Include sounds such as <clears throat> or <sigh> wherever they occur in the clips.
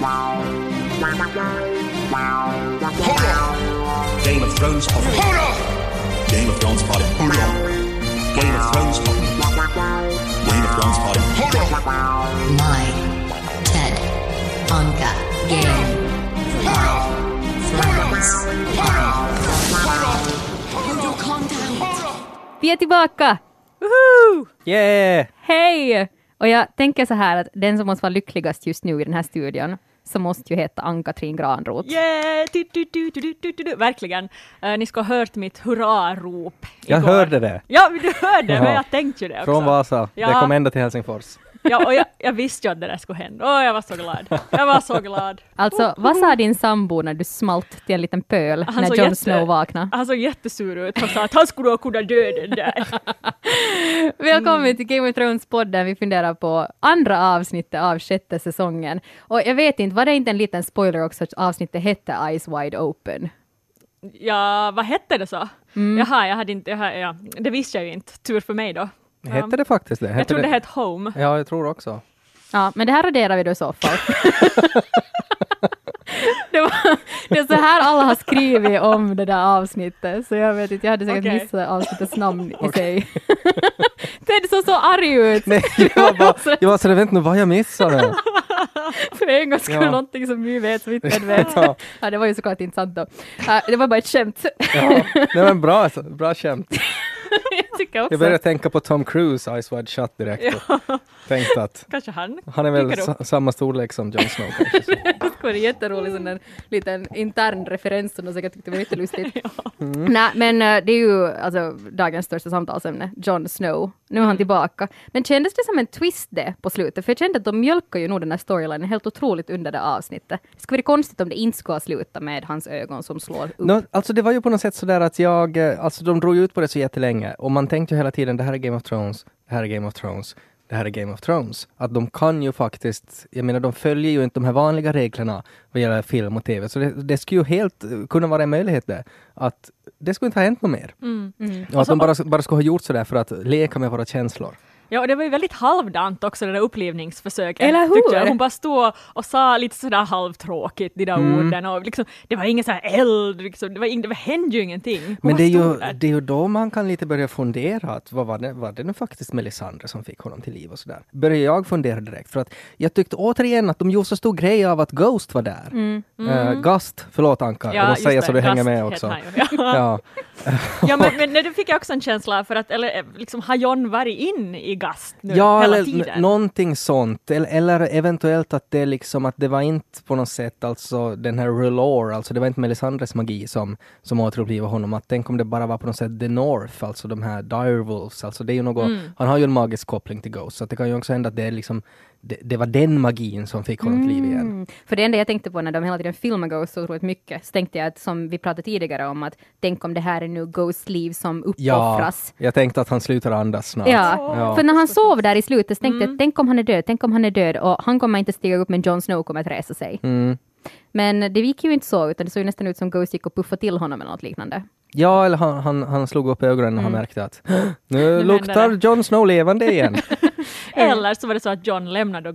Game of Thrones Potty. Game of Thrones Potty. Game of Thrones Potty. Game of Thrones Potty. My Ted Anka Game of Thrones Vi är tillbaka! Yeah! Hej! Och jag tänker så här att den som måste vara lyckligast just nu i den här studion så måste ju heta Ann-Katrin Granroth. Yeah! Du, du, du, du, du, du, du. Verkligen. Uh, ni ska ha hört mitt hurrarop Jag igår. hörde det. Ja, du hörde, men jag tänkte ju det också. Från Vasa. Det Ja. kom ända till Helsingfors. Ja, och jag, jag visste ju att det där skulle hända. Åh, jag var så glad. Jag var så glad. Alltså, vad sa din sambo när du smalt till en liten pöl Han när Jon jätte- Snow vaknade? Han såg jättesur ut. Han sa att han skulle nog kunna dö den där. <laughs> Välkommen till Game of Thrones-podden. Vi funderar på andra avsnittet av sjätte säsongen. Och jag vet inte, var det inte en liten spoiler också att avsnittet hette Eyes Wide Open? Ja, vad hette det så? Mm. Jaha, jag hade inte, jag, ja, det visste jag ju inte. Tur för mig då. Hette det faktiskt det? Jag Hette trodde det det? hette Home. Ja, jag tror också. Ja, men det här raderar vi då i så fall. <laughs> det, var, det är så här alla har skrivit om det där avsnittet, så jag vet inte, jag hade säkert Okej. missat avsnittets namn i sig. <laughs> Ted såg så arg ut! Nej, <laughs> jag var bara, jag var så jag vet inte vad jag missade. För en gång skulle Ja. någonting som vi vet som inte Ted vet. Ja. Ja, det var ju såklart inte sant då. Ja, det var bara ett skämt. Ja, det var en bra, bra skämt. Jag tycker också. Jag började tänka på Tom Cruise, Ice Wide Shut direkt. och Tänkte att Kanske han. han är väl sa, samma storlek som Jon Snow kanske. <laughs> Det var en jätterolig sån där liten intern referens som de säkert tyckte var jättelustigt. <laughs> Nej, men eh, det är ju alltså dagens största samtalsämne, Jon Snow. Nu är han tillbaka. Men kändes det som en twist det på slutet? För jag kände att de mjölkar ju nog den här storylinen helt otroligt under det avsnittet. Det skulle vara konstigt om det inte skulle ha slutat med hans ögon som slår upp. Nå, alltså det var ju på något sätt sådär att jag, eh, alltså de drog ut på det så jättelänge och man tänkte ju hela tiden det här är Game of Thrones, det här är Game of Thrones, det här är Game of Thrones. Att de kan ju faktiskt, jag menar de följer ju inte de här vanliga reglerna vad gäller film och TV, så det, det skulle ju helt kunna vara en möjlighet det. Att det skulle inte ha hänt något mer. Mm. Och att de bara, bara skulle ha gjort sådär för att leka med våra känslor. Ja, och det var ju väldigt halvdant också det där upplivningsförsöket. Eller hur? jag. Hon bara stod och sa lite sådär halvtråkigt de där Mm. orden och liksom, det var ingen så här eld, liksom, det, var ing, det hände ju ingenting. Hon Men det är, ju, det är ju då man kan lite börja fundera att vad var det, var det nu faktiskt Melisandre som fick honom till liv och sådär. Börjar jag fundera direkt för att jag tyckte återigen att de gjorde så stor grej av att Ghost var där. Eh, Gust, förlåt Anka, jag måste säga så det, du hänger Gast med också. Ja. Ja. <laughs> ja, men, men det fick jag också en känsla för att, eller eh, liksom har John varit in i Gast nu Ja, hela eller tiden? n- någonting sånt. Eller, eller eventuellt att det liksom att det var inte på något sätt alltså den här R'hllor, alltså det var inte Melisandres magi som, som återupplivade honom. Att tänk om det bara var på något sätt The North, alltså de här Direwolves, alltså det är ju något, Mm. han har ju en magisk koppling till Ghost, så att det kan ju också hända att det är liksom det, det var den magin som fick honom till liv igen. Mm. För det enda jag tänkte på när de hela tiden filmar Ghost så otroligt mycket, så tänkte jag att som vi pratade tidigare om att tänk om det här är nu Ghosts liv som Ja, uppoffras. jag tänkte att han slutar andas snart. Ja, Ja. för när han sov där i slutet så tänkte jag, tänk om han är död, tänk om han är död och han kommer inte stiga upp men Jon Snow kommer att resa sig. Mm. Men det gick ju inte så, utan det såg ju nästan ut som Ghost gick och puffade till honom eller något liknande. Ja, eller han, han, han slog upp ögonen och han märkte att nu händer luktar det." Jon Snow levande igen. <laughs> <laughs> Eller så var det så att John lämnade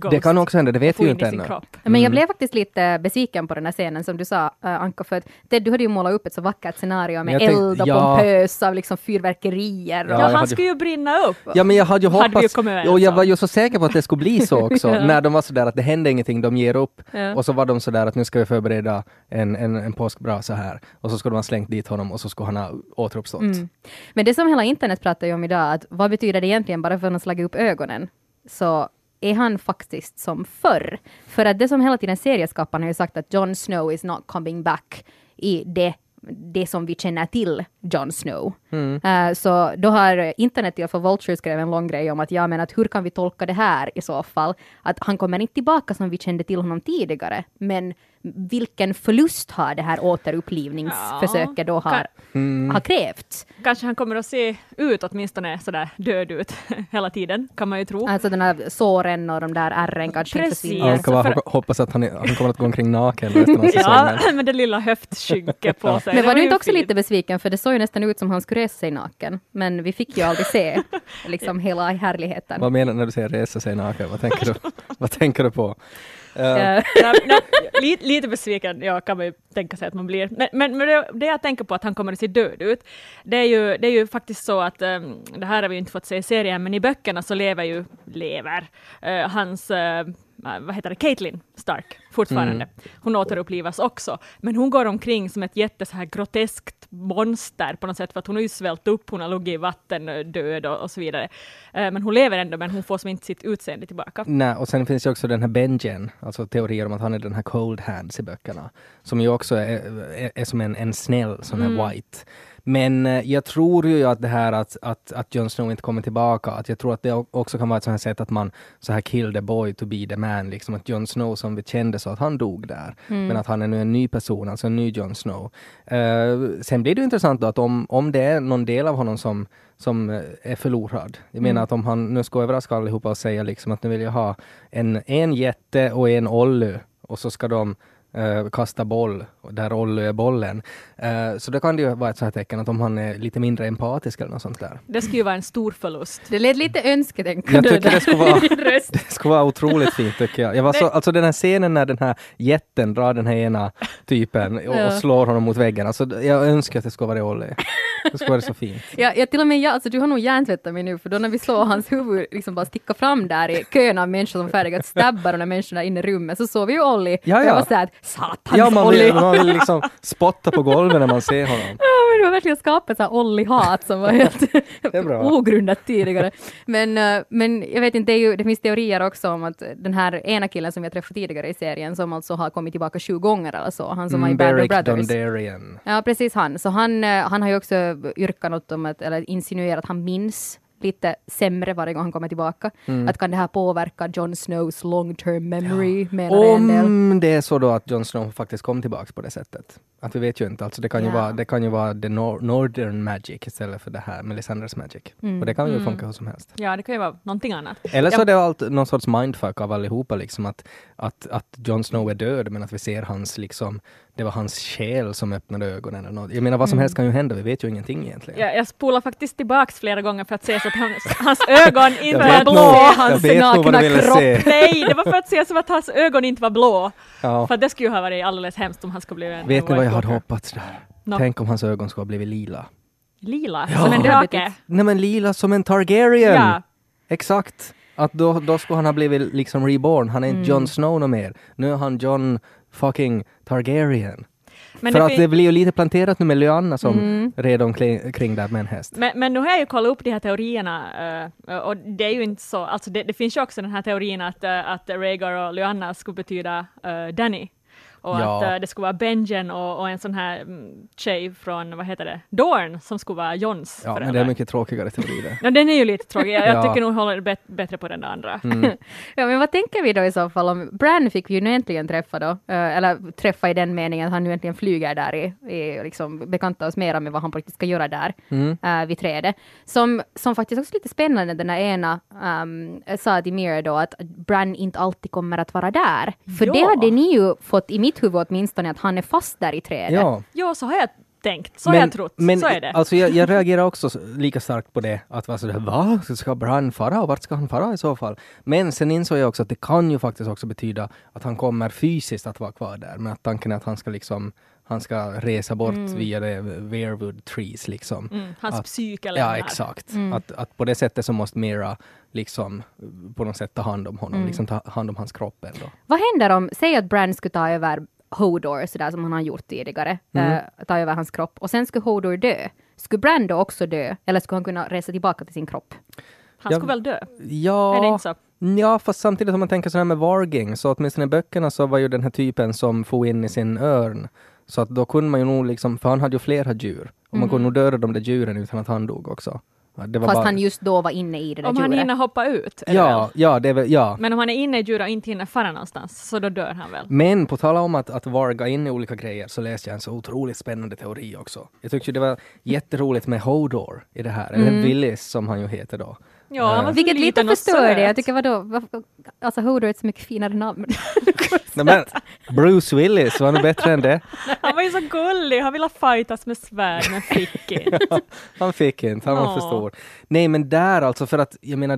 Ghost. det kan också hända, det vet vi ju inte ännu. kropp. Men Mm. jag blev faktiskt lite besviken på den här scenen som du sa, äh, Anka, för att Ted, du hade ju målat upp ett så vackert scenario med tänkte- eld och ja. pompös av liksom fyrverkerier. Och, Ja, han hade- skulle ju brinna upp. Ja men jag hade ju Hade ju hoppats, kommit överens och jag var ju så säker på att det skulle bli så <laughs> också, Ja. när de var sådär att det hände ingenting, de ger upp. Ja. Och så var de sådär att nu ska vi förbereda en, en, en påskbrasa här. Och så skulle de ha slängt dit honom och så skulle han ha återuppstått. Mm. Men det som hela internet pratar ju om idag, att vad betyder det egentligen bara för att han slagit upp ögonen? Så är han faktiskt som förr. För att det som hela tiden serieskaparna har ju sagt att Jon Snow is not coming back i det det som vi känner till Jon Snow. Eh, så då har internet, fall Vulture skrev en lång grej om att ja men att hur kan vi tolka det här i så fall? Att han kommer inte tillbaka som vi kände till honom tidigare, men vilken förlust har det här återupplivningsförsöket då har, har krävt? Kanske han kommer att se ut åtminstone sådär död ut <laughs> hela tiden, kan man ju tro. Alltså den här såren och de där ärren kanske inte Precis. försvinner. Anka bara för- hoppa- hoppas att han, är- han kommer att gå omkring naken resten av <laughs> säsongen. Ja, <laughs> med det lilla höftskynket på sig. Men Det var du inte också fint. lite besviken för det såg ju nästan ut som han skulle resa sig naken. Men vi fick ju aldrig se liksom hela härligheten. Vad menar du när du säger resa sig naken? Vad tänker du, vad tänker du på? <laughs> Nej, lite, lite besviken ja, kan man ju tänka sig att man blir. Men, men, men det, det jag tänker på att han kommer att se död ut, det är ju, det är ju faktiskt så att, um, det här har vi ju inte fått se i serien, men i böckerna så lever ju, lever, eh, hans eh, vad heter det, Caitlyn Stark fortfarande. Mm. Hon återupplivas också, men hon går omkring som ett jätte så här groteskt monster på något sätt, för att hon har ju svällt upp, hon har legat i vatten eh, död och, och så vidare. Eh, men hon lever ändå, men hon får som inte sitt utseende tillbaka. Nej, och sen finns ju också den här Benjen, alltså teorier om att han är den här cold hands i böckerna, som ju också är, är, är som en, en snäll sån här Mm. white. Men eh, jag tror ju att det här att, att, att Jon Snow inte kommer tillbaka, att jag tror att det också kan vara ett sånt här sätt att man så här kill the boy to be the man, liksom att Jon Snow som vi kände så att han dog där, men att han är nu en ny person, alltså en ny Jon Snow. Eh, sen blir det intressant då att om, om det är någon del av honom som som eh, är förlorad. Jag menar att om han nu ska överraska allihopa och säga liksom att nu vill jag ha en, en jätte och en Ollu och så ska de eh, kasta boll och där Ollu är bollen. Eh, så då kan det ju vara ett sånt här tecken att om han är lite mindre empatisk eller något sånt där. Det skulle ju vara en stor förlust. det lät lite önsketänkande. Jag tycker det skulle vara-. <laughs> <laughs> Det skulle vara otroligt fint tycker jag. jag var så, alltså den här scenen när den här jätten drar den här ena typen och, Ja. och slår honom mot väggen. Alltså jag önskar att det skulle vara Olli. Det skulle vara så fint. <laughs> Ja, ja, till och med jag, alltså du har nog hjärntvättat mig nu, för då när vi såg hans huvud liksom bara sticka fram där i kön av människor som färdiga att stabba de där människorna inne i rummet, så såg vi ju Olli. Ja, ja. Jag var såhär, satans Ja, man vill, man vill liksom <laughs> spotta på golvet när man ser honom. Ja, men det var verkligen skapat så Olli-hat som var helt <laughs> ogrundat tidigare. Men, eh, men jag vet inte, det, är ju, det finns teorier också om att den här ena killen som vi har träffat tidigare i serien, som alltså har kommit tillbaka 20 gånger eller så, han som var i Mm, Band Brothers. Dondarrion. Ja, precis han. Så han, eh, han har ju också yrkat något om att, eller insinuerat att han minns lite sämre varje gång han kommer tillbaka. Mm. Att kan det här påverka Jon Snows long term memory, menar en del. Om det är så då att Jon Snow faktiskt kom tillbaks på det sättet. Att vi vet ju inte. Alltså det kan ju Ja. vara, det kan ju vara the nor- Northern Magic istället för det här Melisandres Magic. Mm. Och det kan ju funka hur som helst. Ja, det kan ju vara någonting annat. Eller så Ja. är det allt någon sorts mindfuck av allihopa liksom att, att, att Jon Snow är död men att vi ser hans liksom, det var hans själ som öppnade ögonen eller något. Jag menar vad som helst kan ju hända, vi vet ju ingenting egentligen. Jag, jag spolar faktiskt tillbaks flera gånger för att se så att hans, hans ögon <laughs> inte var blå. hans nog vad nakna kropp. Nej, det var för att se som att hans ögon inte var blå. Ja. För att det skulle ju ha varit alldeles hemskt om han skulle bli en Vet ni vad jag hade hoppats där? Nå. Tänk om hans ögon skulle ha blivit lila. Lila, Ja. som en drake. Nej men lila som en Targaryen! Ja. Exakt! Att då, då skulle han ha blivit liksom reborn. Han är inte Jon Snow no mer. Nu är han John fucking Targaryen. Men För det att det blir ju lite planterat nu med Lyanna som Mm. red omkring kring där med en häst. Men, men nu har jag ju kollat upp de här teorierna eh, och det är ju inte så, alltså det, det finns ju också den här teorin att, uh, att Rhaegar och Lyanna skulle betyda uh, Danny. Och Ja. att eh, det skulle vara Benjen och, och en sån här mm, tjej från, vad heter det, Dorn som skulle vara Johns Ja, men föräldrar. det är mycket tråkigare teori det. <laughs> Ja, den är ju lite tråkig. Jag, Ja. jag tycker nog håller bet, bättre på den där andra. Mm. <laughs> Ja, men vad tänker vi då i så fall om Bran fick vi ju nu äntligen träffa då, eh, eller träffa i den meningen att han nu äntligen flyger där i, i liksom bekanta oss mera med vad han faktiskt ska göra där Mm. eh, vid trädet. Som, som faktiskt också är lite spännande, den här ena um, sa till Mira då att Bran inte alltid kommer att vara där. För Ja. det hade ni ju fått i mitt huvud åtminstone, att han är fast där i trädet. Ja. Jo, så har jag tänkt. Så har jag trott. men så är det. Alltså jag, jag reagerar också lika starkt på det. Att vara sådär, va? Ska Bran fara? Och vart ska han fara i så fall? Men sen insåg jag också att det kan ju faktiskt också betyda att han kommer fysiskt att vara kvar där. Men att tanken är att han ska liksom han ska resa bort via the Weirwood trees liksom. mm, hans att- psyke Ja, exakt. Att, att på det sättet så måste Mira liksom på något sätt ta hand om honom, liksom ta hand om hans kropp ändå. Vad händer om, säg att Bran skulle ta över Hodor, sådär som han har gjort tidigare, Mm. eh, ta över hans kropp, och sen skulle Hodor dö. Skulle Bran då också dö, eller skulle han kunna resa tillbaka till sin kropp? Han Ja. skulle väl dö? Ja, Är det inte så? Ja, fast samtidigt om man tänker så här med Varging, så åtminstone i böckerna så var ju den här typen som får in i sin örn. Så att då kunde man ju nog liksom, för han hade ju flera djur. Och man kunde nog döda de där djuren utan att han dog också. Ja, Det var Fast bara, han just då var inne i det där Om han djuret. hinner hoppa ut? ja, väl? ja, det är väl, ja. Men om han är inne i djur och inte hinner fara någonstans, så då dör han väl? Men på tala om att, att varga in i olika grejer så läste jag en så otroligt spännande teori också. Jag tyckte det var jätteroligt med Hodor i det här, eller Willis som han ju heter då. Ja, han så Vilket lite förstör det. Jag tycker vadå, varför- alltså Hodor är ett så mycket finare namn. <laughs> Nej, men, Bruce Willis, var nog bättre än det. <laughs> Han var ju så gullig, han ville fightas med svärd men fick <laughs> inte. Han fick inte, han var för Ja. stor. Nej men där alltså för att, jag menar,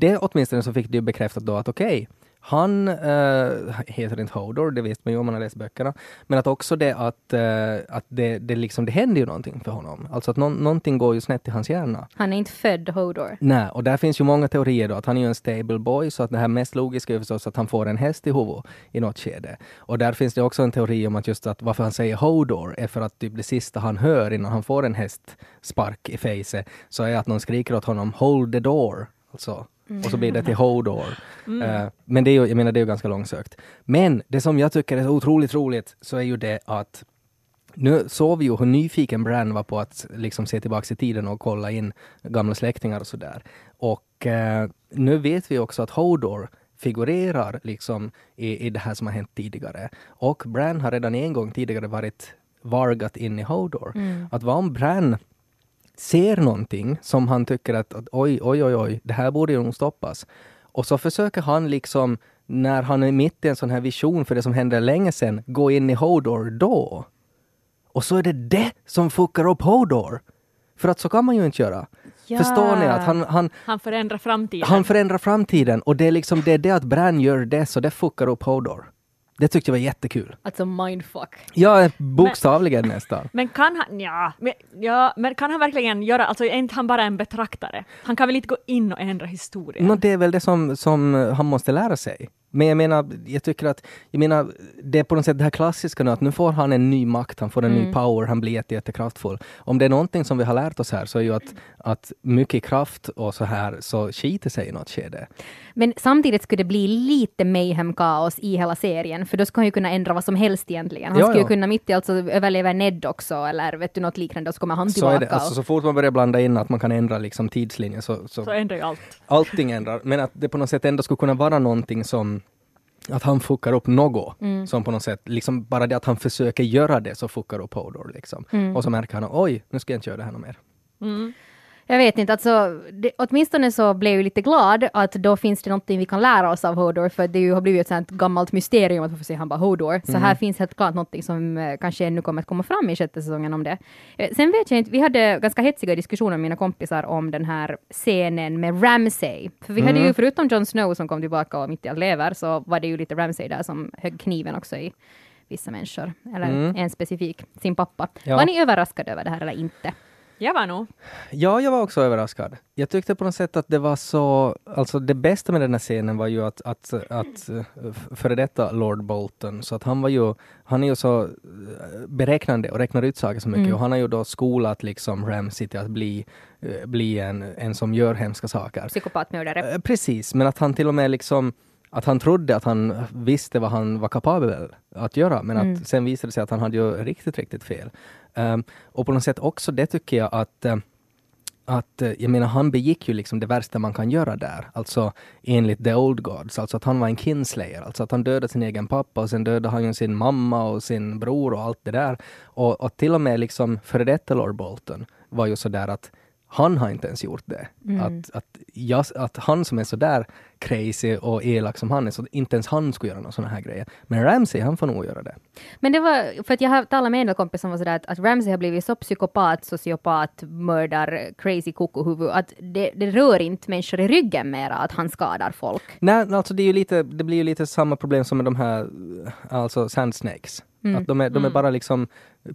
det åtminstone så fick ju bekräftat då att okej, han äh, heter inte Hodor, det vet man ju om man har läst böckerna. Men att också det att, äh, att det, det, liksom, det händer ju någonting för honom. Alltså att nå någonting går ju snett i hans hjärna. Han är inte född Hodor. Nej, och där finns ju många teorier då att han är ju en stable boy, så att det här mest logiska är förstås att han får en häst i huvudet i något skede. Och där finns det också en teori om att just att varför han säger Hodor är för att typ det sista han hör innan han får en hästspark i facet, så är att någon skriker åt honom ”Hold the door”. Alltså, och så blir det till Hodor. Uh, men det är ju, jag menar, det är ju ganska långsökt. Men det som jag tycker är så otroligt roligt så är ju det att nu såg vi ju hur nyfiken Bran var på att liksom se tillbaka i tiden och kolla in gamla släktingar och sådär. Och uh, nu vet vi också att Hodor figurerar liksom i, i det här som har hänt tidigare. Och Bran har redan en gång tidigare varit vargat in i Hodor. Mm. Att vad om Bran ser någonting som han tycker att, att oj, oj, oj, oj, det här borde ju nog stoppas. Och så försöker han liksom, när han är mitt i en sån här vision för det som hände länge sedan, gå in i Hodor då. Och så är det det som fuckar upp Hodor. För att så kan man ju inte göra. Ja. Förstår ni? Att han, han, Han förändrar framtiden. han förändrar framtiden och det är liksom det, är det att Bran gör det, så det fuckar upp Hodor. Det tyckte jag var jättekul. Alltså mindfuck. Ja, bokstavligen nästan. Men kan han, ja, men, ja, men kan han verkligen göra, alltså är inte han bara en betraktare? Han kan väl inte gå in och ändra historien? Nå, det är väl det som, som han måste lära sig. Men jag menar, jag tycker att, jag menar, det är på något sätt det här klassiska nu att nu får han en ny makt, han får en ny power, han blir jätte, jättekraftfull. Om det är någonting som vi har lärt oss här så är ju att, att mycket kraft och så här så skiter sig i något skede. Men samtidigt skulle det bli lite mayhem-kaos i hela serien, för då skulle han ju kunna ändra vad som helst egentligen. Han Ja, skulle ja. ju kunna mitt i allt så överleva Ned också, eller vet du något liknande, och så kommer han Så tillbaka. är det, alltså, så fort man börjar blanda in att man kan ändra liksom tidslinjen så, så Så ändrar ju allt. allting ändrar. Men att det på något sätt ändå skulle kunna vara någonting som att han fuckar upp något. Som på något sätt, liksom bara det att han försöker göra det så fuckar upp Hodor. Liksom. Och så märker han, oj, nu ska jag inte göra det här något mer. Jag vet inte, alltså, det, åtminstone så blev jag lite glad att då finns det någonting vi kan lära oss av Hodor, för det ju har blivit ett sånt gammalt mysterium att varför säger han bara Hodor. Så här finns helt klart någonting som eh, kanske ännu kommer att komma fram i sjätte säsongen om det. Eh, sen vet jag inte, vi hade ganska hetsiga diskussioner med mina kompisar om den här scenen med Ramsay. För vi hade ju, förutom Jon Snow som kom tillbaka och mitt i allt lever, så var det ju lite Ramsay där som högg kniven också i vissa människor, eller en specifik, sin pappa. Ja. Var ni överraskade över det här eller inte? Jag var nog. Ja, jag var också överraskad. Jag tyckte på något sätt att det var så, alltså det bästa med den här scenen var ju att, att, att eh, före detta Lord Bolton, så att han var ju, han är ju så eh, beräknande och räknar ut saker så mycket och han har ju då skolat liksom Ramsey till att bli, eh, bli en, en som gör hemska saker. Psykopatmördare. Precis, men att han till och med liksom att han trodde att han visste vad han var kapabel att göra, men att sen visade det sig att han hade ju riktigt, riktigt fel. Ehm, och på något sätt också det tycker jag att eh, att, eh, jag menar, han begick ju liksom det värsta man kan göra där, alltså enligt the old gods, alltså att han var en kinslayer, alltså att han dödade sin egen pappa och sen dödade han ju sin mamma och sin bror och allt det där. Och, och till och med liksom före detta Lord Bolton var ju sådär att han har inte ens gjort det. Att, att, jag, att han som är så där crazy och elak som han är, så inte ens han skulle göra några sådana här grejer. Men Ramsey, han får nog göra det. Men det var, för att jag har talat med en kompis som var sådär att, att Ramsey har blivit så psykopat, sociopat, mördar, crazy kokohuvud att det, det rör inte människor i ryggen mera att han skadar folk. Nej, alltså det, är ju lite, det blir ju lite samma problem som med de här alltså sand snakes. Att de är, de är bara liksom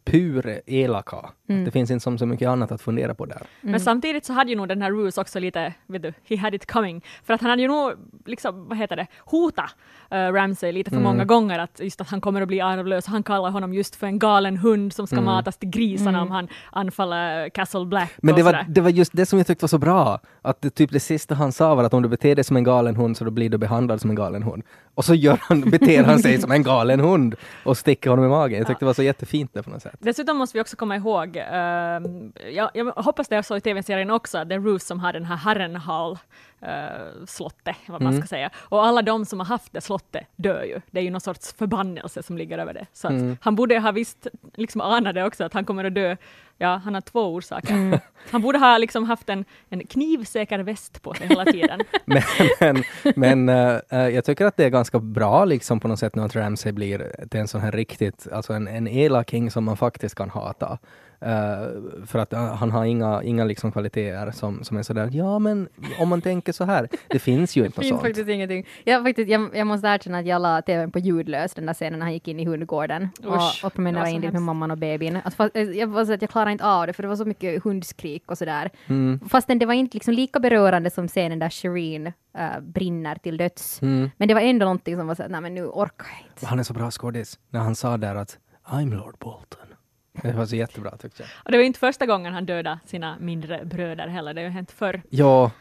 pur elaka. Att det finns inte som så mycket annat att fundera på där. Men samtidigt så hade ju nog den här Roos också lite, vet du, he had it coming. För att han hade ju nog, liksom, vad heter det, hota uh, Ramsay lite för många gånger att just att han kommer att bli arvlös. Han kallar honom just för en galen hund som ska matas till grisarna om han anfaller Castle Black Men det var, det var just det som jag tyckte var så bra. Att det, typ det sista han sa var att om du beter dig som en galen hund så då blir du behandlad som en galen hund. Och så gör han, beter han sig <laughs> som en galen hund och sticker honom i magen. Jag tyckte det var så jättefint det på något sätt. Dessutom måste vi också komma ihåg, ehm, jag, jag hoppas det är så i tv-serien också, att det är Roos som har den här Harrenhal uh, slottet, vad man ska säga. Och alla de som har haft det slottet dör ju. Det är ju någon sorts förbannelse som ligger över det. Så att han borde ha visst, liksom ana det också, att han kommer att dö. Ja, han har två orsaker. Han borde ha liksom haft en, en knivsäker väst på sig hela tiden. <laughs> Men, men, men eh, jag tycker att det är ganska bra liksom på något sätt nu att Ramsey blir till en sån här riktigt, alltså en, en elaking som man faktiskt kan hata. Eh, för att eh, han har inga, inga liksom kvaliteter som, som är sådär, ja men om man tänker så här, det finns ju inte Det något finns sånt. faktiskt ingenting. Jag, faktiskt, jag, jag måste erkänna att jag la tvn på ljudlös den där scenen när han gick in i hundgården Usch, och, och promenerade det in dit med mamman och bebin. Att fast, eh, jag, var så att jag klarade inte av det för det var så mycket hundskrik och sådär. Mm. Fastän det var inte liksom lika berörande som scenen där Shireen eh, brinner till döds. Mm. Men det var ändå någonting som var så att nej men nu orkar jag inte. Han är så bra skådis. När han sa där att I'm Lord Bolton. Det var så jättebra tyckte jag. Och det var inte första gången han dödade sina mindre bröder heller, det har ju hänt förr. Ja,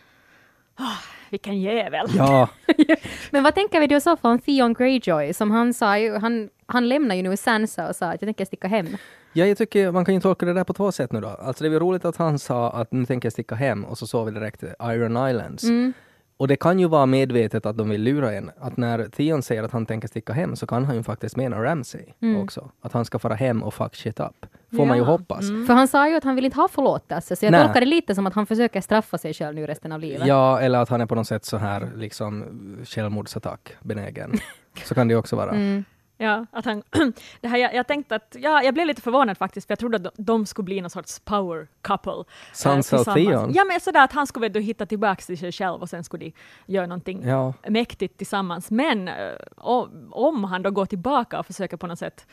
Vilken jävel! ja. <laughs> Men vad tänker vi då så om Theon Greyjoy som han sa ju, han, han lämnar ju nu Sansa och sa att jag tänker sticka hem. Ja, jag tycker man kan ju tolka det där på två sätt nu då. Alltså det är väl roligt att han sa att nu tänker jag sticka hem och så såg vi direkt Iron Islands. Mm. Och det kan ju vara medvetet att de vill lura en. Att när Theon säger att han tänker sticka hem så kan han ju faktiskt mena Ramsay Mm. också. Att han ska fara hem och fuck shit up. Får man ju Ja. hoppas. För han sa ju att han vill inte ha förlåtelse, så jag Nej. tolkar det lite som att han försöker straffa sig själv nu resten av livet. Ja, eller att han är på något sätt så här liksom självmordsattack benägen. <laughs> så kan det ju också vara. Mm. Ja, att han, <clears throat> det här, jag, jag tänkte att, ja, jag blev lite förvånad faktiskt, för jag trodde att de, de skulle bli någon sorts power couple. eh, Sansa och. Theon? Ja, men sådär att han skulle du, hitta tillbaka till sig själv och sen skulle de göra någonting Ja. mäktigt tillsammans. Men eh, om, om han då går tillbaka och försöker på något sätt,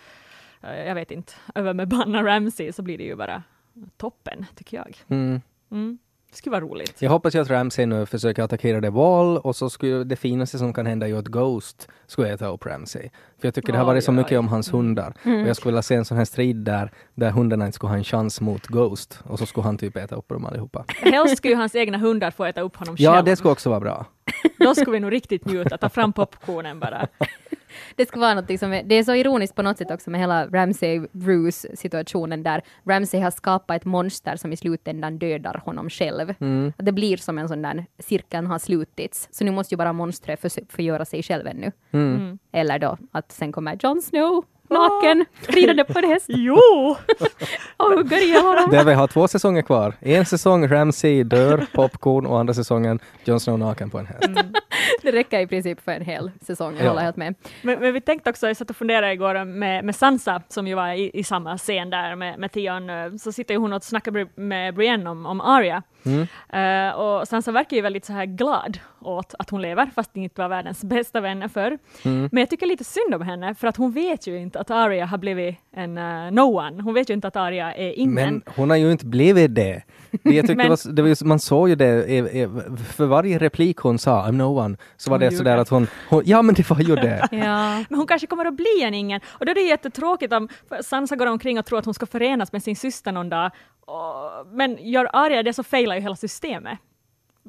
eh, jag vet inte, över med Banna Ramsey så blir det ju bara toppen, tycker jag. Mm. Mm. Det skulle vara roligt. Jag hoppas ju att Ramsay nu försöker attackera The Wall och så skulle det finaste som kan hända är ju att Ghost skulle äta upp Ramsay. För jag tycker det har varit så mycket om hans hundar. Mm. Och jag skulle vilja se en sån här strid där, där hundarna inte skulle ha en chans mot Ghost och så skulle han typ äta upp dem allihopa. Helst skulle ju hans egna hundar få äta upp honom Ja, själv. det skulle också vara bra. Då skulle vi nog riktigt njuta, ta fram popcornen bara. <laughs> Det ska vara något som är, det är så ironiskt på något sätt också med hela Ramsay-Bruce situationen där Ramsay har skapat ett monster som i slutändan dödar honom själv. Mm. Att Det blir som en sån där, cirkeln har slutits. Så nu måste ju bara monstret förgöra sig själv ännu. Mm. Eller då att sen kommer Jon Snow naken, ridande på en häst <laughs> Jo! <laughs> och hugger ihjäl honom. Där vi har två säsonger kvar. En säsong Ramsay dör, popcorn och andra säsongen Jon Snow naken på en häst. Det räcker i princip för en hel säsong, jag Ja. håller helt med. Men, men vi tänkte också, jag satt och funderade igår med, med Sansa, som ju var i, i samma scen där med, med Theon, eh, så sitter ju hon och snackar med Brienne om, om Arya. Mm. Eh, och Sansa verkar ju väldigt så här glad åt att hon lever, fast de inte var världens bästa vänner förr. Mm. Men jag tycker lite synd om henne, för att hon vet ju inte att Arya har blivit en uh, no one. Hon vet ju inte att Arya är ingen. Men hon har ju inte blivit det. det, jag <laughs> tyckte Men- var, det var man såg ju det, eh, för varje replik hon sa, I'm no one, så var Hon det gjorde sådär det. att hon, hon, ja men det var ju det. <laughs> Ja. Men hon kanske kommer att bli en ingen. Och då är det jättetråkigt om Sansa går omkring och tror att hon ska förenas med sin syster någon dag. Och, men gör Arya det så failar ju hela systemet.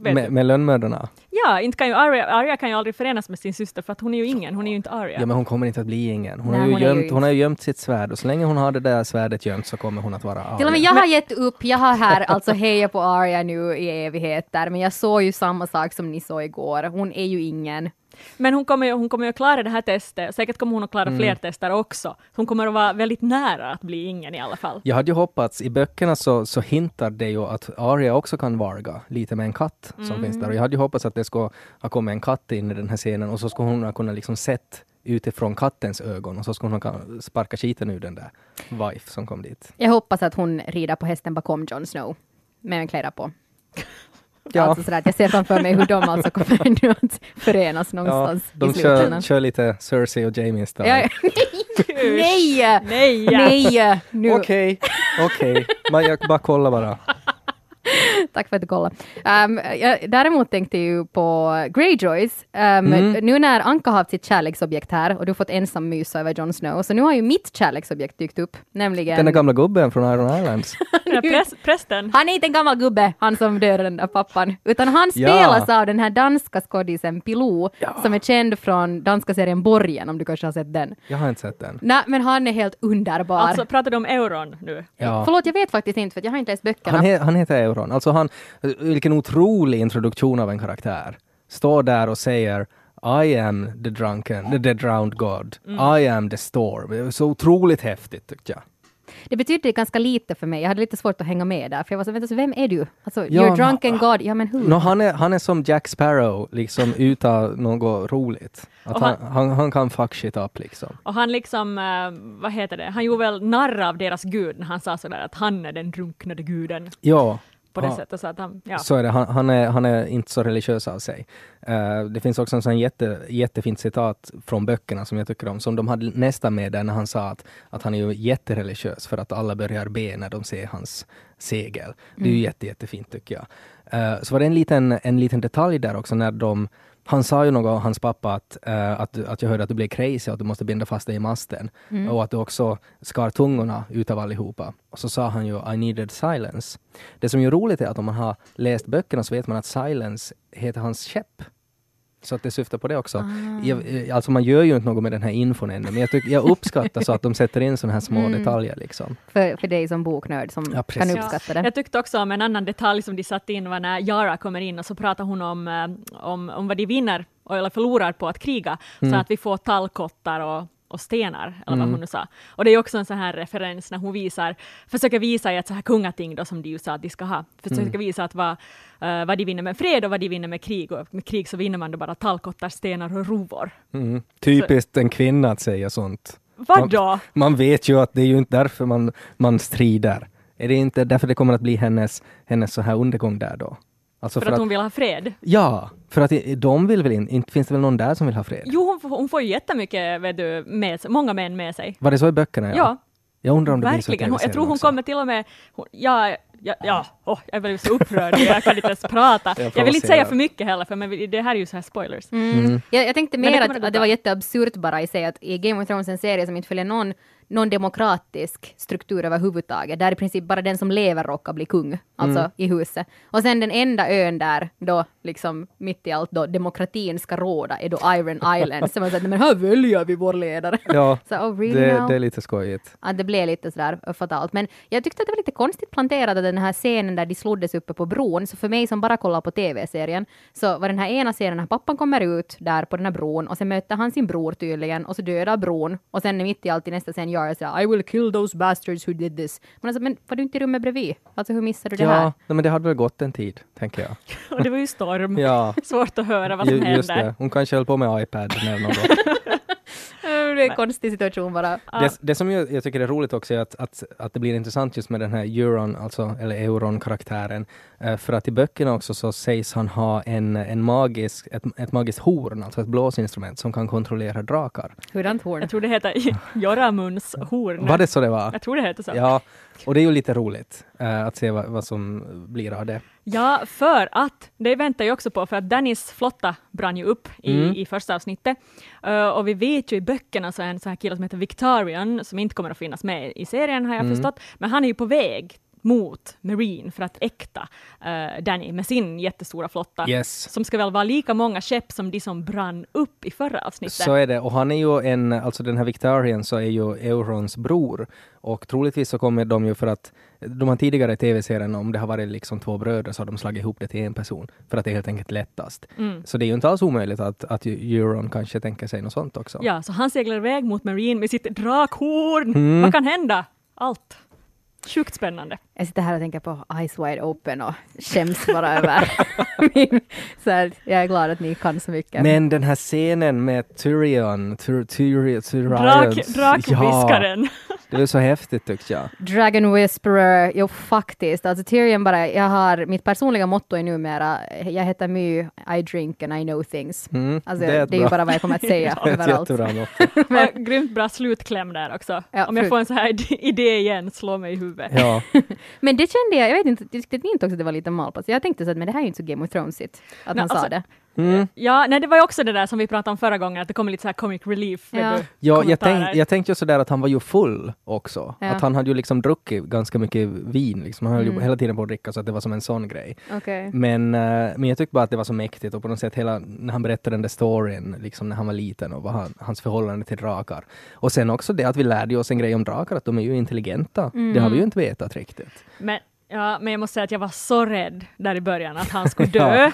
Med, med lönnmördarna. Ja, inte kan ju Arya, Arya kan ju aldrig förenas med sin syster för att hon är ju ingen, hon är ju inte Arya. Ja men hon kommer inte att bli ingen. Hon, Nej, har, ju hon ju gömt, inte. hon har ju gömt sitt svärd och så länge hon har det där svärdet gömt så kommer hon att vara Till och med Arya. jag har gett upp, jag har här alltså hejat på Arya nu i evigheter, men jag såg ju samma sak som ni såg igår. Hon är ju ingen. Men hon kommer, ju, hon kommer ju att klara det här testet, säkert kommer hon att klara Mm. fler tester också. Hon kommer att vara väldigt nära att bli ingen i alla fall. Jag hade ju hoppats, i böckerna så, så hintar det ju att Arya också kan varga lite med en katt som Mm. finns där. Och jag hade ju hoppats att det skulle ha kommit en katt in i den här scenen och så skulle hon ha kunnat liksom sett utifrån kattens ögon och så skulle hon sparka skiten ur den där wife som kom dit. Jag hoppas att hon rider på hästen bakom Jon Snow med en kläder på. Ja. Alltså sådär jag ser framför mig hur de alltså kommer <laughs> nu att förenas Ja, någonstans de i kör, kör lite Cersei och Jamie style. Ja, <laughs> nej! Nej! Nej! Nu, Okej, okej. Men Jag bara kollar bara. <laughs> Tack för att du kollade. Um, jag däremot tänkte ju på Greyjoys. Um, Mm. Nu när Anka har haft sitt kärleksobjekt här och du har fått ensam mysa över Jon Snow, så nu har ju mitt kärleksobjekt dykt upp, nämligen... Den där gamla gubben från Iron Islands. <laughs> Präs, prästen. Han är inte en gammal gubbe, han som dödade den där pappan, utan han Ja. spelas av den här danska skådisen Pilou, som är känd från danska serien Borgen, om du kanske har sett den. Jag har inte sett den. Nej, men han är helt underbar. Alltså pratar du om euron nu? Ja. Förlåt, jag vet faktiskt inte, för jag har inte läst böckerna. Han, he, han heter Euron. Alltså han, vilken otrolig introduktion av en karaktär. Står där och säger I am the drunken, the, the drowned god. I am the storm. Det var Så otroligt häftigt tyckte jag. Det betydde ganska lite för mig. Jag hade lite svårt att hänga med där, för jag var så, vänta, så vem är du? Alltså, Ja, you're drunken god. Ja, men hur? No, han, är, han är som Jack Sparrow, liksom utan något roligt. Att han, han- han, han kan fuck shit up liksom. Och han liksom, eh, vad heter det, han gjorde väl narr av deras gud när han sa sådär att han är den drunknade guden Ja, på det Ja. sättet. Så att han, ja. så är det. Han, han, är, han är inte så religiös av sig. Eh, det finns också en sån jätte, jättefint citat från böckerna som jag tycker om, som de hade nästan med där när han sa att, att han är ju jättereligiös för att alla börjar be när de ser hans segel. Det är ju jätte, jättefint tycker jag. Eh, så var det en liten, en liten detalj där också när de han sa ju något, hans pappa, att, eh, att, att jag hörde att du blev crazy och att du måste binda fast dig i masten. Och att du också skar tungorna utav allihopa. Och så sa han ju I needed silence. Det som är roligt är att om man har läst böckerna så vet man att silence heter hans käpp. Så att det syftar på det också. Jag, eh, alltså man gör ju inte något med den här infon ännu, men jag, tycker, jag uppskattar så att de sätter in sådana här små detaljer. Liksom. För, för dig som boknörd som Ja, kan uppskatta det. Jag tyckte också om en annan detalj som de satte in var när Yara kommer in och så pratar hon om, eh, om, om vad de vinner eller förlorar på att kriga. Mm. Så att vi får tallkottar och, och stenar, eller vad hon nu sa. Och det är också en sån här referens när hon visar, försöker visa i ett så här kungating då som de ju sa att de ska ha, försöker Mm. visa att vad, eh, vad de vinner med fred och vad de vinner med krig. Och med krig så vinner man då bara tallkottar, stenar och rovor. Mm. Typiskt en kvinna att säga sånt. Vadå? Man vet ju att det är ju inte därför man, man strider. Är det inte därför det kommer att bli hennes, hennes så här undergång där då? Alltså För att hon vill ha fred? Ja, för att de vill väl inte, inte finns det väl någon där som vill ha fred? Jo, hon, får- hon får ju jättemycket, vet du, med, många män med sig. Var det så i böckerna? Ja. Ja. Jag undrar om det blir så Verkligen. Jag tror hon också. kommer till och med... Hon, ja, ja, ja åh, jag blir så upprörd, jag kan inte ens prata. <laughs> Jag Jag, vill inte säga för mycket heller, för men det här är ju så här spoilers. Mm. Jag, jag tänkte mer det att, att det var jätteabsurt bara i sig att i Game of Thrones en serie som inte följer någon, någon demokratisk struktur överhuvudtaget, där i princip bara den som lever råkar bli kung, alltså Mm. i huset. Och sen den enda ön där då liksom mitt i allt då demokratin ska råda är då Iron <laughs> Island. Så man säger men här väljer vi vår ledare. Ja, <laughs> Så oh really det, det är lite skojigt. att det blev lite sådär fatalt. Men jag tyckte att det var lite konstigt planterat att den här scenen där de sloddes uppe på bron, så för mig som bara kollar på tv-serien, så var den här ena scenen när pappan kommer ut där på den här bron och sen möter han sin bror tydligen och så dödar bron och sen mitt i allt i nästa scen jag såhär I will kill those bastards who did this. Men, alltså, men var du inte i rummet bredvid? Alltså hur missade du det här? Ja, men det hade väl gått en tid, tänker jag. <laughs> Och det var ju storm. Ja, <laughs> Svårt att höra vad som ju, det. Hon kanske höll på med iPad eller något. <laughs> Det är en konstig situation bara. Det, det som jag, jag tycker är roligt också är att, att, att det blir intressant just med den här Euron, alltså, eller Euron-karaktären. Eh, för att i böckerna också så sägs han ha en, en magisk, ett, ett magiskt horn, alltså ett blåsinstrument som kan kontrollera drakar. Hurdant horn? Jag tror det heter <laughs> Joramuns horn. Var det så det var? Jag tror det heter så. Ja, och det är ju lite roligt eh, att se vad, vad som blir av det. Ja, för att, det väntar jag också på, för att Dannys flotta brann ju upp i, Mm. i första avsnittet. Eh, och vi vet ju i böckerna så är en sån här kille som heter Victorian, som inte kommer att finnas med i serien har jag Mm. förstått, men han är ju på väg mot Marine för att äkta uh, Danny med sin jättestora flotta. Yes. Som ska väl vara lika många skepp som de som brann upp i förra avsnittet. Så är det, och han är ju en, alltså den här Victorian så är ju Eurons bror. Och troligtvis så kommer de ju för att, de har tidigare i tv-serien, om det har varit liksom två bröder, så har de slagit ihop det till en person. För att det är helt enkelt lättast. Mm. Så det är ju inte alls omöjligt att, att Euron kanske tänker sig något sånt också. Ja, så han seglar iväg mot Marine med sitt drakhorn. Mm. Vad kan hända? Allt. Sjukt spännande. Jag sitter här och tänker på Eyes Wide Open och skäms bara över <laughs> min... Så här, jag är glad att ni kan så mycket. Men den här scenen med Tyrion, Tyr, Tyrion, Tyrion, Drak, drakviskaren. ja, det är så häftigt tyckte jag. Dragon Whisperer, jo faktiskt. Alltså Tyrion bara, jag har, mitt personliga motto är numera, jag heter My, I drink and I know things. Mm, Alltså, det det är är, ett ju bara vad jag kommer att <laughs> säga Det är ett överallt. jättebra motto. <laughs> Och grymt bra slutkläm där också. Ja, Om jag får en så här idé igen, slå mig i huvudet. Ja. <laughs> Men det kände jag, jag vet inte, tyckte ni inte också att det var lite malpass? Jag tänkte så att men det här är ju inte så Game of Thrones-igt, att Nej, han sa alltså- det. Mm. Ja, nej, det var ju också det där som vi pratade om förra gången, att det kommer lite så här comic relief. Ja. Ja, jag, tänk, jag tänkte ju sådär att han var ju full också. Ja. Att han hade ju liksom druckit ganska mycket vin. Liksom. Han höll ju Mm. hela tiden på att dricka så att det var som en sån grej. Okej. Men, eh, men jag tyckte bara att det var så mäktigt och på något sätt hela, när han berättade den där storyn, liksom när han var liten och vad han, hans förhållande till drakar. Och sen också det att vi lärde oss en grej om drakar, att de är ju intelligenta. Det Mm. har vi ju inte vetat riktigt. Men, ja, men jag måste säga att jag var så rädd där i början att han <laughs> skulle dö. Ja,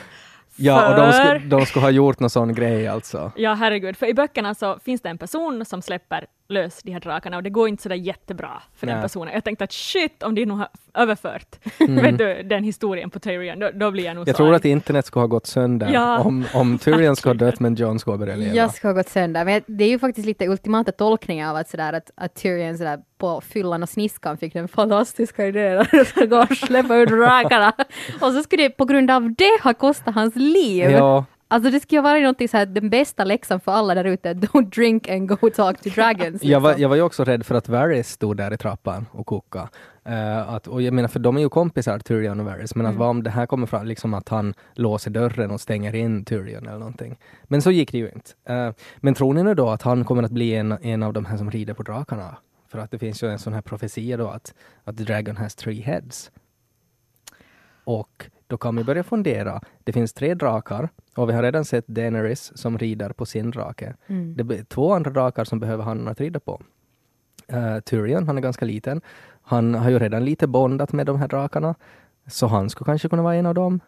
och de skulle, de skulle ha gjort någon sån grej alltså. Ja, herregud. För i böckerna så finns det en person som släpper lösa de här drakarna och det går inte sådär jättebra för den Nej. personen. Jag tänkte att shit, om de nog har överfört Mm. vet du, den historien på Tyrion, då, då blir jag nog Jag så tror arg. att internet skulle ha gått sönder Ja. om, om <laughs> Tyrion skulle ha dött men Jon skulle ha börjat leva. Jag ska ha gått sönder. Men det är ju faktiskt lite ultimata tolkningar av att, sådär, att, att Tyrion sådär, på fyllan och sniskan fick den fantastiska idén att <laughs> gå och släppa ut drakarna. <laughs> och så skulle det på grund av det ha kostat hans liv. Ja, Alltså det skulle vara någonting så här, den bästa läxan för alla där ute, <laughs> don't drink and go talk to dragons. jag, var, liksom. jag var ju också rädd för att Varys stod där i trappan och kokade. Eh, att, och jag menar, för de är ju kompisar, Tyrion och Varys, men att vad om det här kommer fram, liksom att han låser dörren och stänger in Tyrion eller någonting. Men så gick det ju inte. Eh, men tror ni nu då att han kommer att bli en, en av de här som rider på drakarna? För att det finns ju en sån här profetia då att, att the dragon has three heads. Och då kan vi börja fundera. Det finns tre drakar och vi har redan sett Daenerys som rider på sin drake. Mm. Det blir två andra drakar som behöver han att rida på. Uh, Tyrion, han är ganska liten. Han har ju redan lite bondat med de här drakarna. Så han skulle kanske kunna vara en av dem.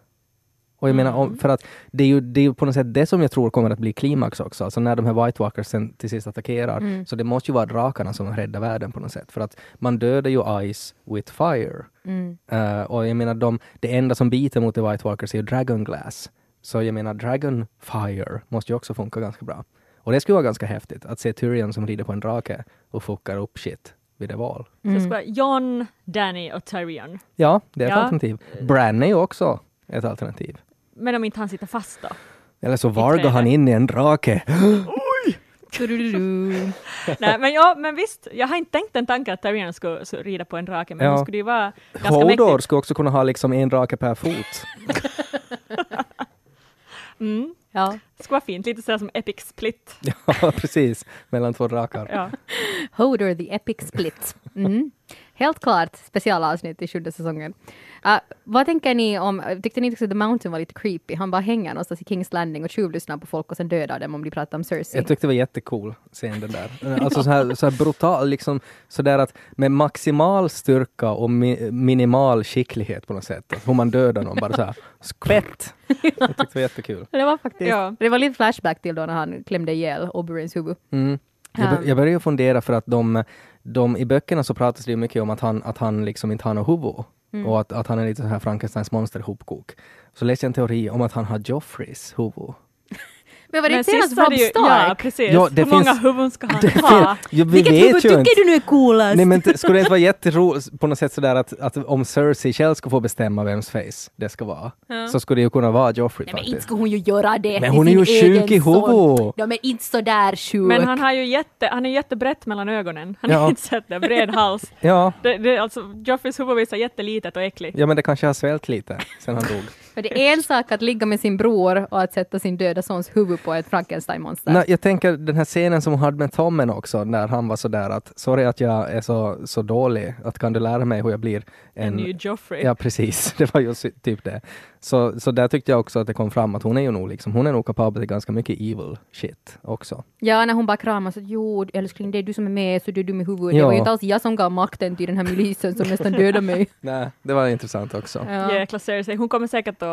Och jag menar, om, för att det är, ju, det är ju på något sätt det som jag tror kommer att bli klimax också. Alltså när de här White Walkers sen till sist attackerar. Mm. Så det måste ju vara drakarna som räddar världen på något sätt. För att man dödar ju Ice with fire. Mm. Eh, och jag menar, de, det enda som biter mot the White Walkers är ju Dragon Glass. Så jag menar, Dragon Fire måste ju också funka ganska bra. Och det skulle vara ganska häftigt att se Tyrion som rider på en drake och fuckar upp shit vid det val. Så det ska vara Jon, Danny och Tyrion. Ja, det är ett Ja. alternativ. Bran är ju också ett alternativ. Men om inte han sitter fast då? Eller så vargar han in i en drake. <gasps> Du-du-du-du. <laughs> Nej, men, ja, men visst, jag har inte tänkt den tanken att Tyrion skulle, skulle rida på en drake, men Ja. det skulle ju vara ganska Hodor mäktigt. skulle också kunna ha liksom en drake per fot. <laughs> Mm. Ja. Det skulle vara fint, lite sådär som Epic Split. <laughs> ja, precis. Mellan två drakar. Ja. Hodor the Epic Split. Mm. Helt klart specialavsnitt i sjunde säsongen. Uh, vad tänker ni om, tyckte ni att The Mountain var lite creepy? Han bara hänger någonstans i Kings Landing och tjuvlyssnar på folk och sen dödar dem om de pratar om Cersei. Jag tyckte det var jättecool scen den där. Alltså så här, så här brutal, liksom sådär att med maximal styrka och mi, minimal skicklighet på något sätt. Hur man dödar någon, bara så här skvätt. Jag tyckte det var jättekul. det var faktiskt, Ja. det var lite flashback till då när han klämde ihjäl Oberins huvud. Mm. Jag, jag började fundera för att de, de, i böckerna så pratas det ju mycket om att han, att han liksom inte har något huvud. Och att, att han är lite så här Frankensteins monster hopkok. Så läste jag en teori om att han har Joffreys huvud. Men var det inte senast Rob Stark? Ja, precis. Ja, det Hur många huvuden ska han Det ha? ja, vi Vilket huvud tycker inte. du nu är coolast? Nej men t- skulle det inte vara jätteroligt på något sätt sådär att, att om Cersei själv ska få bestämma vems face det ska vara, så skulle det ju kunna vara Joffrey Nej, men inte faktiskt. ska hon ju göra det. Men hon är ju sjuk i huvudet. Ja, men inte så där sjuk. Men han har ju jätte, han är jättebrett mellan ögonen. Han Ja. har inte sett det, bred hals. Ja, Det, det, alltså, Joffreys huvud visar jättelitet och äckligt. ja men det kanske har svällt lite sen han dog. För det är en sak att ligga med sin bror och att sätta sin döda sons huvud på ett Frankenstein-monster. Nej, jag tänker den här scenen som hon hade med Tommen också, när han var sådär att sorry att jag är så, så dålig, att kan du lära mig hur jag blir En en... ny Joffrey. Ja precis, <laughs> det var ju typ det. Så, så där tyckte jag också att det kom fram att hon är ju nog liksom, hon är nog kapabel till ganska mycket evil shit också. Ja, när hon bara kramas och jo älskling det är du som är med så du är dum i huvudet. Det Ja. var ju inte alls jag som gav makten till den här milisen som nästan dödade mig. <laughs> Nej, det var intressant också. Ja. Jäkla Cersei, hon kommer säkert att,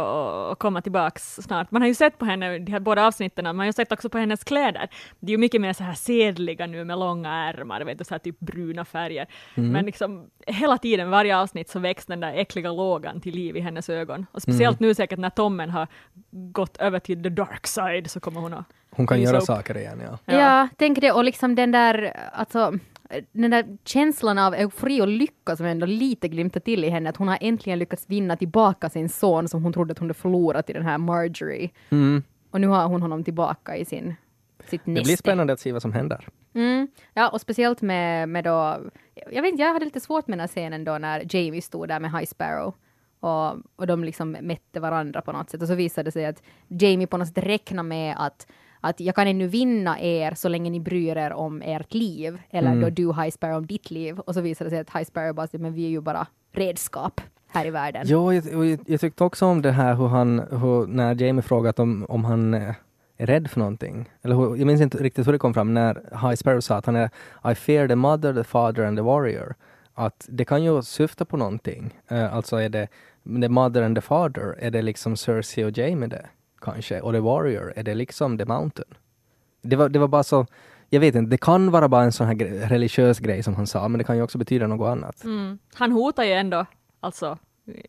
att komma tillbaks snart. Man har ju sett på henne, de här båda avsnitten, man har ju sett också på hennes kläder. Det är ju mycket mer så här sedliga nu med långa ärmar, vet du, så här typ bruna färger. Mm. Men liksom hela tiden, varje avsnitt så väcks den där äckliga lågan till liv i hennes ögon. Och speciellt Mm. Nu säkert när Tommen har gått över till the dark side så kommer hon att Hon kan göra upp. saker igen ja. Ja. Ja. tänk det och liksom den där, alltså den där känslan av eufori och lycka som ändå lite glimtar till i henne, att hon har äntligen lyckats vinna tillbaka sin son som hon trodde att hon hade förlorat i den här Marjorie. Mm. Och nu har hon honom tillbaka i sin, sitt Det näste. blir spännande att se vad som händer. Mm. Ja, och speciellt med, med då, jag vet inte, jag hade lite svårt med den här scenen då när Jamie stod där med High Sparrow och, och de liksom mätte varandra på något sätt och så visade det sig att Jamie på något sätt räknar med att att jag kan ännu vinna er så länge ni bryr er om ert liv, eller då du High Sparrow om ditt liv. Och så visade det sig att High Sparrow bara, men vi är ju bara redskap här i världen. Ja, jag, jag, jag tyckte också om det här hur han, hur, när Jamie frågat om, om han eh, är rädd för någonting. Eller hur, jag minns inte riktigt hur det kom fram när High Sparrow sa att han är I fear the mother, the father and the warrior. Att det kan ju syfta på någonting. Eh, alltså är det the mother and the father, är det liksom Cersei och Jamie det? Kanske. Och the warrior, är det liksom the mountain? Det var, det var bara så jag vet inte, det kan vara bara en sån här gre- religiös grej som han sa, men det kan ju också betyda något annat. Mm. Han hotar ju ändå alltså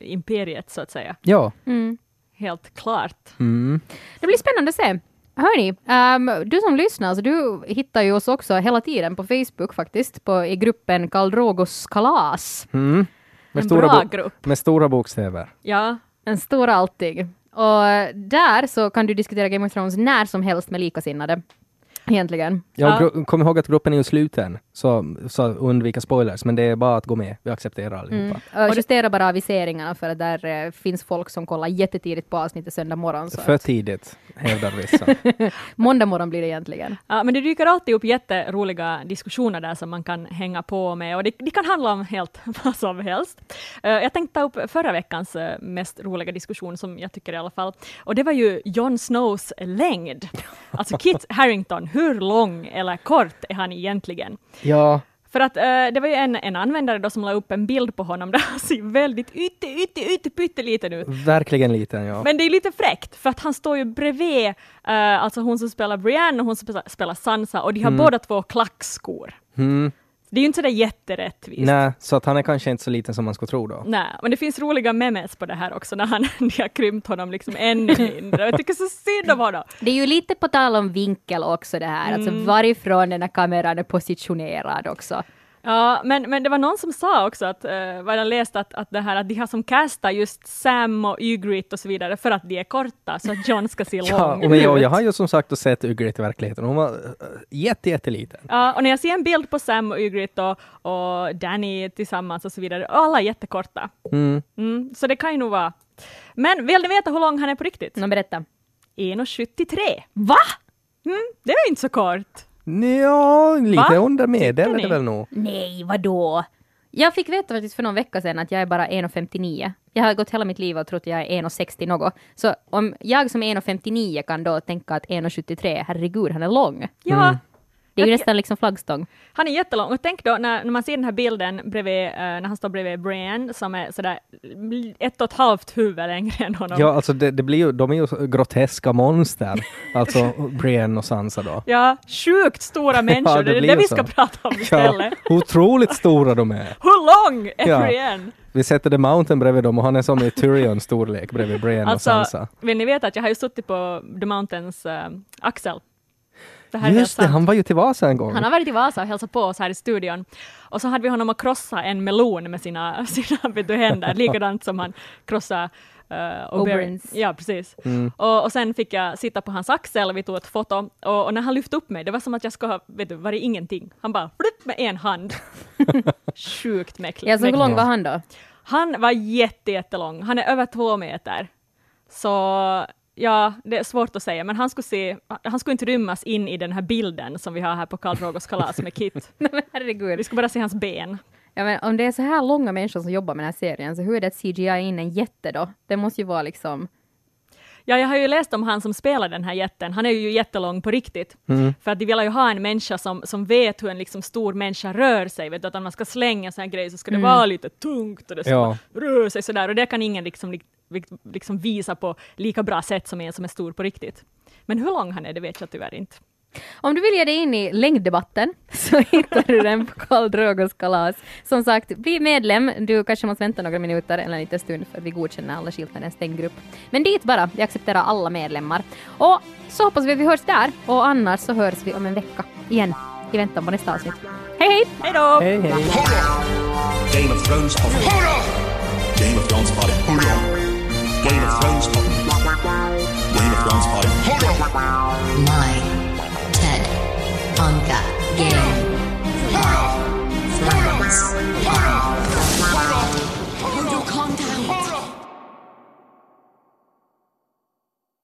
imperiet så att säga. Ja. Mm. Helt klart. Mm. Det blir spännande att se. Hörni, ehm, du som lyssnar, så du hittar ju oss också hela tiden på Facebook faktiskt, på, i gruppen Karl Drogos kalas. Mm. Med, En stora bra grupp. med stora bokstäver. Ja, En stor alltid. Och där så kan du diskutera Game of Thrones när som helst med likasinnade. Egentligen. Ja, Ja. kom ihåg att gruppen är ju sluten, så, så undvika spoilers, men det är bara att gå med. Vi accepterar allihopa. Mm. Och justera bara aviseringarna för att där eh, finns folk som kollar jättetidigt på avsnittet söndag morgon. Så För att tidigt, hävdar vissa. <laughs> måndag morgon blir det egentligen. Ja, men det dyker alltid upp jätteroliga diskussioner där som man kan hänga på med och det, det kan handla om helt <laughs> vad som helst. Eh, jag tänkte ta upp förra veckans eh, mest roliga diskussion som jag tycker i alla fall och det var ju Jon Snows längd. Alltså Kit Harington, hur lång eller kort är han egentligen? ja, För att eh, det var ju en, en användare då som la upp en bild på honom <laughs> där han ser väldigt ytte, ytte, ytte, pytteliten ut. verkligen liten ja. Men det är lite fräckt, för att han står ju bredvid eh, alltså hon som spelar Brienne och hon som spelar, Sansa, och de har båda två klackskor. Mm. Det är ju inte sådär jätterättvist. Nej, så att han är kanske inte så liten som man skulle tro då. Nej, men det finns roliga memes på det här också, när han, <laughs> har krympt honom liksom ännu mindre. Jag tycker så synd om honom. Det är ju lite på tal om vinkel också det här, alltså varifrån den här kameran är positionerad också. Ja, men, men det var någon som sa också att, uh, vad jag läste att, att det här att de har som castar just Sam och Ygritte och så vidare för att de är korta, så att John ska se <laughs> Ja, lång och men jag, ut. jag har ju som sagt sett Ygritte i verkligheten. Hon var äh, jätte, jätteliten. Ja, och när jag ser en bild på Sam och Ygritte och, och Danny tillsammans och så vidare, och alla är jättekorta. Mm. Mm, så det kan ju nog vara. Men vill ni veta hur lång han är på riktigt? Nå, berätta. 1,73. Va? Mm, det är ju inte så kort. Ja, lite Va? under medel är det väl nog. Nej, vadå? Jag fick veta faktiskt för någon vecka sedan att jag är bara 1,59. Jag har gått hela mitt liv och trott att jag är 1,60 något. Så om jag som är 1,59 kan då tänka att 1,73, herregud, han är lång. Ja, Det är ju nästan liksom flaggstång. han är jättelång. Och tänk då när, när man ser den här bilden bredvid, eh, när han står bredvid Brian som är sådär ett och ett halvt huvud längre än honom. Ja, alltså det, det blir ju, de är ju groteska monster. Alltså Brienne och Sansa då. Ja, sjukt stora <laughs> människor, det det är det vi så. ska prata om Ja, istället. otroligt stora de är. Hur lång är Ja. Brienne? Vi sätter The Mountain bredvid dem och han är som i Tyrions storlek bredvid Brienne och Alltså, Sansa. vill ni veta att jag har ju suttit på The Mountains eh, axel. Det här Just det, sant. han var ju till Vasa en gång. Han har varit i Vasa och hälsat på oss här i studion. Och så hade vi honom att krossa en melon med sina, <laughs> sina vet du, händer, likadant som han krossade uh. Oberyns. Ja, precis. Mm. Och, och sen fick jag sitta på hans axel och vi tog ett foto. Och, och när han lyfte upp mig, det var som att jag skulle ha, vet du, varit ingenting. Han bara flipp med en hand. <laughs> Sjukt mäktigt. Ja, så hur lång var han då? Han var jätte, jättelång. Han är över två meter. Så ja, det är svårt att säga, men han skulle, se, han skulle inte rymmas in i den här bilden som vi har här på Karl Drogos kalas med Kit. <laughs> Nej, men herregud. Vi skulle bara se hans ben. Ja, men om det är så här långa människor som jobbar med den här serien, så hur är det att CGI in en jätte då? Det måste ju vara liksom... Ja, jag har ju läst om han som spelar den här jätten. Han är ju jättelång på riktigt. Mm. För att de vill ju ha en människa som, som vet hur en liksom stor människa rör sig. Vet du, att om man ska slänga sån här grej så ska det vara lite tungt och det ska Ja. röra sig sådär. Och det kan ingen liksom, li- liksom visa på lika bra sätt som en som är stor på riktigt. Men hur lång han är, det vet jag tyvärr inte. Om du vill ge dig in i längddebatten <laughs> så hittar du den på Karl Drogos kalas. Som sagt, bli medlem. Du kanske måste vänta några minuter eller en liten stund för att vi godkänner alla det är en stängd grupp. Men dit bara, vi accepterar alla medlemmar. Och så hoppas vi att vi hörs där och annars så hörs vi om en vecka igen i väntan på nästa avsnitt. Hej hej! Hej då! Hej, hej. Game of Thrones on! Game of Thrones party. Hold on. Game of Thrones pop. Game of Thrones party. Hold on! My TED Anka Game of Thrones.